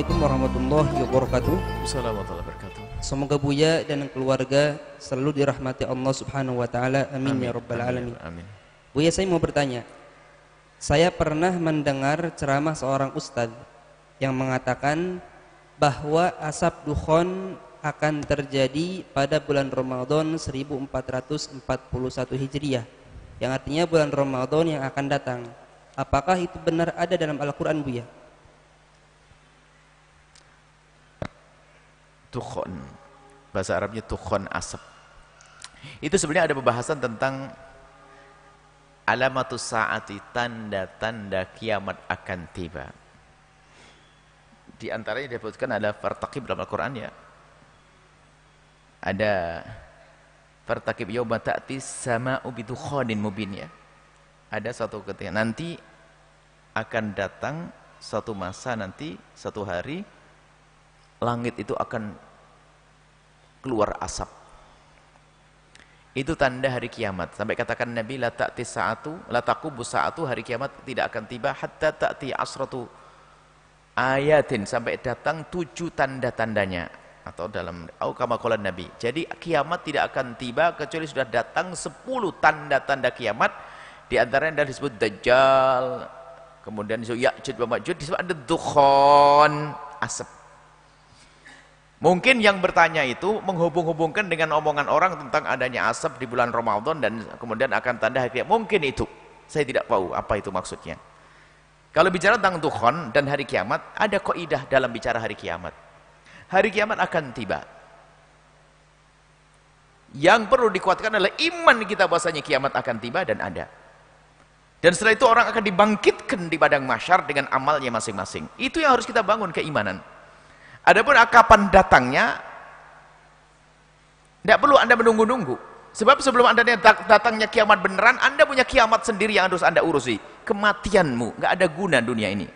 Assalamualaikum warahmatullahi wabarakatuh. Assalamualaikum warahmatullahi wabarakatuh. Semoga Buya dan keluarga selalu dirahmati Allah Subhanahu wa taala. Amin, ya rabbal alamin. Amin. Buya saya mau bertanya. Saya pernah mendengar ceramah seorang ustadz yang mengatakan bahwa asap dukhon akan terjadi pada bulan Ramadan 1441 Hijriah yang artinya bulan Ramadan yang akan datang. Apakah itu benar ada dalam Al-Qur'an Buya? Tukhon. Bahasa Arabnya tukhon asap. Itu sebenarnya ada pembahasan tentang alamatus saati tanda-tanda kiamat akan tiba. Di antaranya disebutkan ada fartaqib dalam Al-Qur'an ya. Ada fartaqib yawma ta'ti sama'u bidukhanin mubin ya. Ada satu ketika nanti akan datang satu masa nanti satu hari langit itu akan keluar asap. Itu tanda hari kiamat. Sampai katakan Nabi la ta'ti sa'atu, la taqubu sa'atu hari kiamat tidak akan tiba hatta ta'ti asratu ayatin sampai datang tujuh tanda-tandanya atau dalam au kama Nabi. Jadi kiamat tidak akan tiba kecuali sudah datang sepuluh tanda-tanda kiamat di antaranya disebut dajjal, kemudian ya'jud wa ma'jud, disebut ada dukhon, asap. Mungkin yang bertanya itu menghubung-hubungkan dengan omongan orang tentang adanya asap di bulan Ramadan dan kemudian akan tanda hari kiamat. Mungkin itu. Saya tidak tahu apa itu maksudnya. Kalau bicara tentang Tuhan dan hari kiamat, ada kaidah dalam bicara hari kiamat. Hari kiamat akan tiba. Yang perlu dikuatkan adalah iman kita bahasanya kiamat akan tiba dan ada. Dan setelah itu orang akan dibangkitkan di padang masyar dengan amalnya masing-masing. Itu yang harus kita bangun keimanan. Adapun kapan datangnya, tidak perlu Anda menunggu-nunggu. Sebab sebelum Anda datangnya kiamat beneran, Anda punya kiamat sendiri yang harus Anda urusi. Kematianmu, nggak ada guna dunia ini.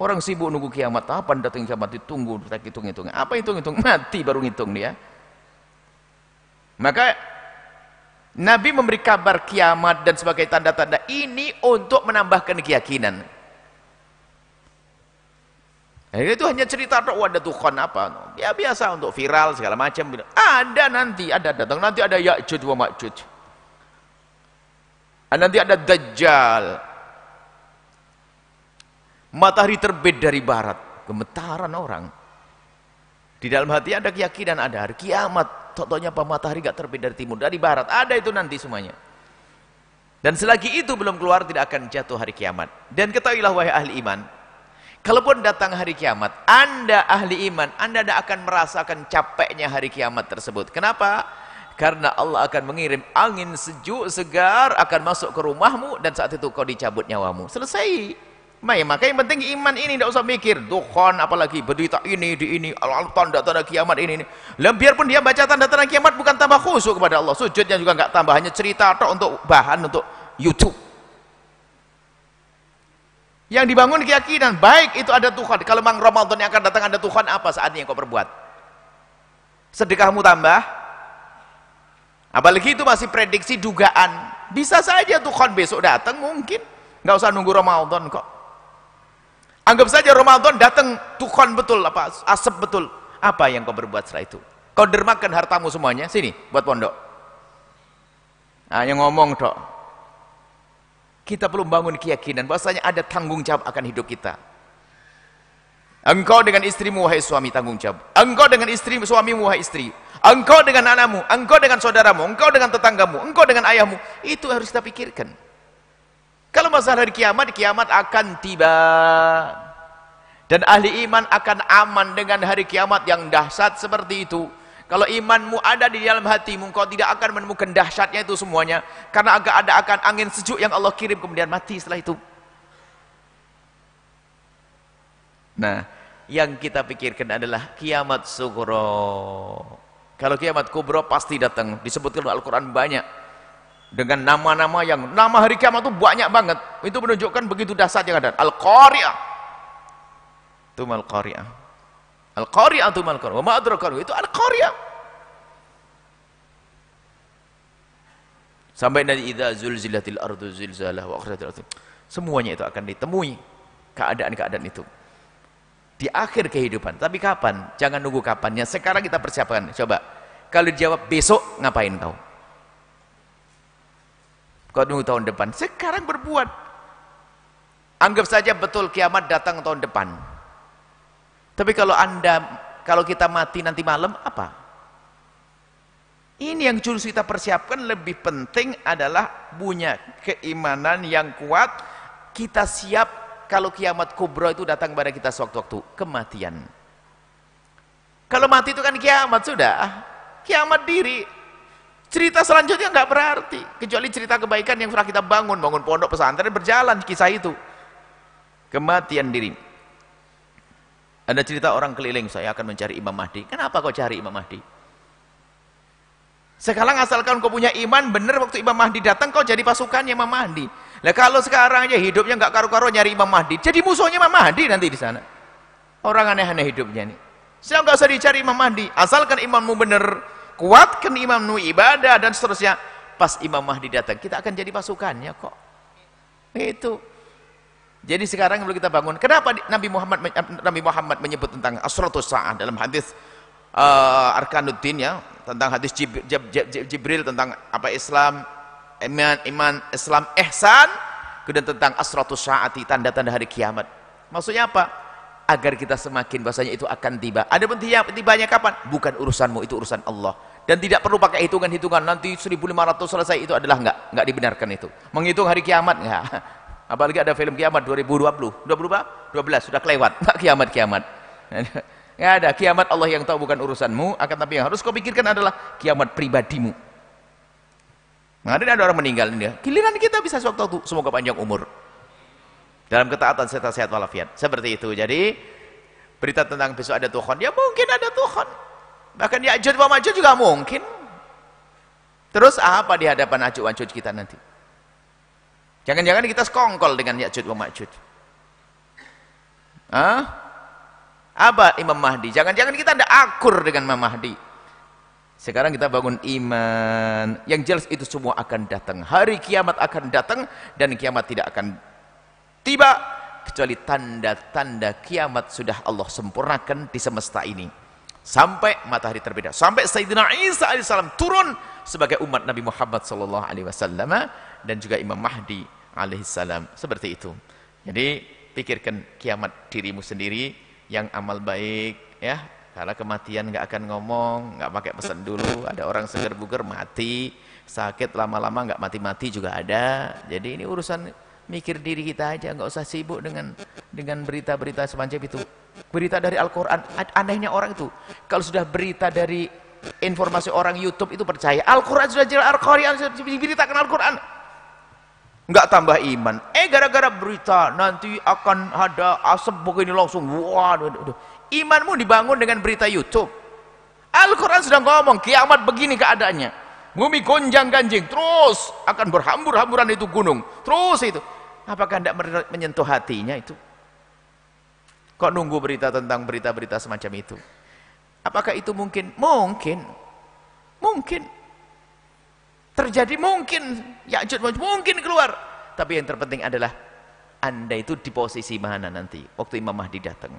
Orang sibuk nunggu kiamat, apa datang kiamat ditunggu, tak hitung-hitung. Apa hitung-hitung? Mati baru ngitung dia. Maka Nabi memberi kabar kiamat dan sebagai tanda-tanda ini untuk menambahkan keyakinan. Nah, itu hanya cerita ada Tuhan apa? Ya biasa untuk viral segala macam. Ada nanti, ada datang nanti ada Ya'juj wa Ma'juj. Nanti ada Dajjal. Matahari terbit dari barat, gemetaran orang. Di dalam hati ada keyakinan ada hari kiamat. Contohnya apa? Matahari gak terbit dari timur, dari barat. Ada itu nanti semuanya. Dan selagi itu belum keluar tidak akan jatuh hari kiamat. Dan ketahuilah wahai ahli iman, Kalaupun datang hari kiamat, Anda ahli iman, Anda tidak akan merasakan capeknya hari kiamat tersebut. Kenapa? Karena Allah akan mengirim angin sejuk, segar, akan masuk ke rumahmu, dan saat itu kau dicabut nyawamu. Selesai. Maka, maka yang penting iman ini tidak usah mikir. Dukhan apalagi, berita ini, di ini, tanda-tanda kiamat ini. ini. Dan biarpun dia baca tanda-tanda kiamat bukan tambah khusyuk kepada Allah. Sujudnya juga enggak tambah, hanya cerita atau untuk bahan untuk YouTube. Yang dibangun keyakinan, baik itu ada Tuhan. Kalau memang Ramadan yang akan datang ada Tuhan, apa saatnya yang kau perbuat? Sedekahmu tambah? Apalagi itu masih prediksi dugaan. Bisa saja Tuhan besok datang mungkin. Nggak usah nunggu Ramadan kok. Anggap saja Ramadan datang Tuhan betul, apa asap betul. Apa yang kau berbuat setelah itu? Kau dermakan hartamu semuanya, sini buat pondok. Nah, ngomong dok, kita perlu bangun keyakinan bahwasanya ada tanggung jawab akan hidup kita. Engkau dengan istrimu wahai suami tanggung jawab. Engkau dengan istri suamimu wahai istri. Engkau dengan anakmu, engkau dengan saudaramu, engkau dengan tetanggamu, engkau dengan ayahmu. Itu harus kita pikirkan. Kalau masalah hari kiamat, kiamat akan tiba. Dan ahli iman akan aman dengan hari kiamat yang dahsyat seperti itu. Kalau imanmu ada di dalam hatimu, kau tidak akan menemukan dahsyatnya itu semuanya. Karena agak ada akan angin sejuk yang Allah kirim kemudian mati setelah itu. Nah, yang kita pikirkan adalah kiamat sugro. Kalau kiamat kubro pasti datang. Disebutkan Al-Quran banyak. Dengan nama-nama yang, nama hari kiamat itu banyak banget. Itu menunjukkan begitu dahsyat yang ada. Al-Qari'ah. Itu Al-Qari'ah. Al-Qari'atu mal Qari'ah. Wa ma Itu Al-Qari'ah. Sampai nanti idza zulzilatil ardu zilzalah wa akhrajatil ardu. Semuanya itu akan ditemui keadaan-keadaan itu. di akhir kehidupan. Tapi kapan? Jangan nunggu kapannya. Sekarang kita persiapkan. Coba. Kalau dijawab besok, ngapain kau? Kau nunggu tahun depan. Sekarang berbuat. Anggap saja betul kiamat datang tahun depan. Tapi kalau anda, kalau kita mati nanti malam, apa? Ini yang harus kita persiapkan lebih penting adalah punya keimanan yang kuat. Kita siap kalau kiamat kubro itu datang pada kita sewaktu-waktu. Kematian. Kalau mati itu kan kiamat sudah. Kiamat diri. Cerita selanjutnya nggak berarti. Kecuali cerita kebaikan yang pernah kita bangun bangun pondok pesantren berjalan kisah itu. Kematian diri ada cerita orang keliling saya akan mencari Imam Mahdi kenapa kau cari Imam Mahdi sekarang asalkan kau punya iman benar waktu Imam Mahdi datang kau jadi pasukan Imam Mahdi lah kalau sekarang aja hidupnya nggak karu-karu nyari Imam Mahdi, jadi musuhnya Imam Mahdi nanti di sana. Orang aneh-aneh hidupnya nih. Saya nggak usah dicari Imam Mahdi, asalkan imammu benar, kuatkan imammu ibadah dan seterusnya. Pas Imam Mahdi datang, kita akan jadi pasukannya kok. Itu. Jadi sekarang perlu kita bangun. Kenapa Nabi Muhammad Nabi Muhammad menyebut tentang asratus sa'ah dalam hadis uh, Arkanuddin ya, tentang hadis Jibril, Jibril tentang apa Islam, iman, iman Islam ihsan kemudian tentang asratus saati tanda-tanda hari kiamat. Maksudnya apa? Agar kita semakin bahasanya itu akan tiba. Ada pun tibanya kapan? Bukan urusanmu itu urusan Allah. Dan tidak perlu pakai hitungan-hitungan nanti 1500 selesai itu adalah enggak enggak dibenarkan itu. Menghitung hari kiamat enggak apalagi ada film kiamat 2020 20 12 sudah kelewat enggak kiamat-kiamat enggak ada kiamat Allah yang tahu bukan urusanmu akan tapi yang harus kau pikirkan adalah kiamat pribadimu Kemarin ada orang meninggal ini. Giliran kita bisa sewaktu itu. Semoga panjang umur. Dalam ketaatan serta sehat walafiat. Seperti itu. Jadi berita tentang besok ada Tuhan. Ya mungkin ada Tuhan. Bahkan Ya'juj wa juga mungkin. Terus apa di hadapan Ya'juj wa Ma'juj kita nanti? Jangan-jangan kita sekongkol dengan Ya'juj wa Ma'juj. Hah? Apa Imam Mahdi? Jangan-jangan kita ada akur dengan Imam Mahdi. Sekarang kita bangun iman. Yang jelas itu semua akan datang. Hari kiamat akan datang dan kiamat tidak akan tiba kecuali tanda-tanda kiamat sudah Allah sempurnakan di semesta ini. Sampai matahari terbeda. Sampai Sayyidina Isa alaihissalam turun sebagai umat Nabi Muhammad wasallam dan juga Imam Mahdi alaihissalam. Seperti itu. Jadi pikirkan kiamat dirimu sendiri yang amal baik ya karena kematian nggak akan ngomong, nggak pakai pesan dulu. Ada orang seger buger mati, sakit lama-lama nggak mati-mati juga ada. Jadi ini urusan mikir diri kita aja, nggak usah sibuk dengan dengan berita-berita semacam itu. Berita dari Al-Quran, anehnya orang itu. Kalau sudah berita dari informasi orang YouTube itu percaya. Al-Quran sudah jelas, Al-Quran sudah diberitakan Al-Quran. Nggak tambah iman. Eh gara-gara berita nanti akan ada asap begini langsung. Waduh. Imanmu dibangun dengan berita YouTube. Al-Quran sudah ngomong, kiamat begini keadaannya. Bumi gonjang ganjing, terus akan berhambur-hamburan itu gunung. Terus itu. Apakah tidak menyentuh hatinya itu? Kok nunggu berita tentang berita-berita semacam itu? Apakah itu mungkin? Mungkin. Mungkin. Terjadi mungkin. Ya mungkin keluar. Tapi yang terpenting adalah anda itu di posisi mana nanti waktu Imam Mahdi datang.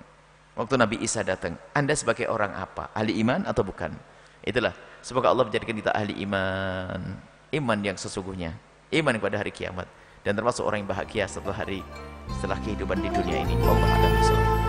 Waktu Nabi Isa datang, Anda sebagai orang apa? Ahli iman atau bukan? Itulah. Semoga Allah menjadikan kita ahli iman. Iman yang sesungguhnya. Iman kepada hari kiamat. Dan termasuk orang yang bahagia setelah hari setelah kehidupan di dunia ini. Allah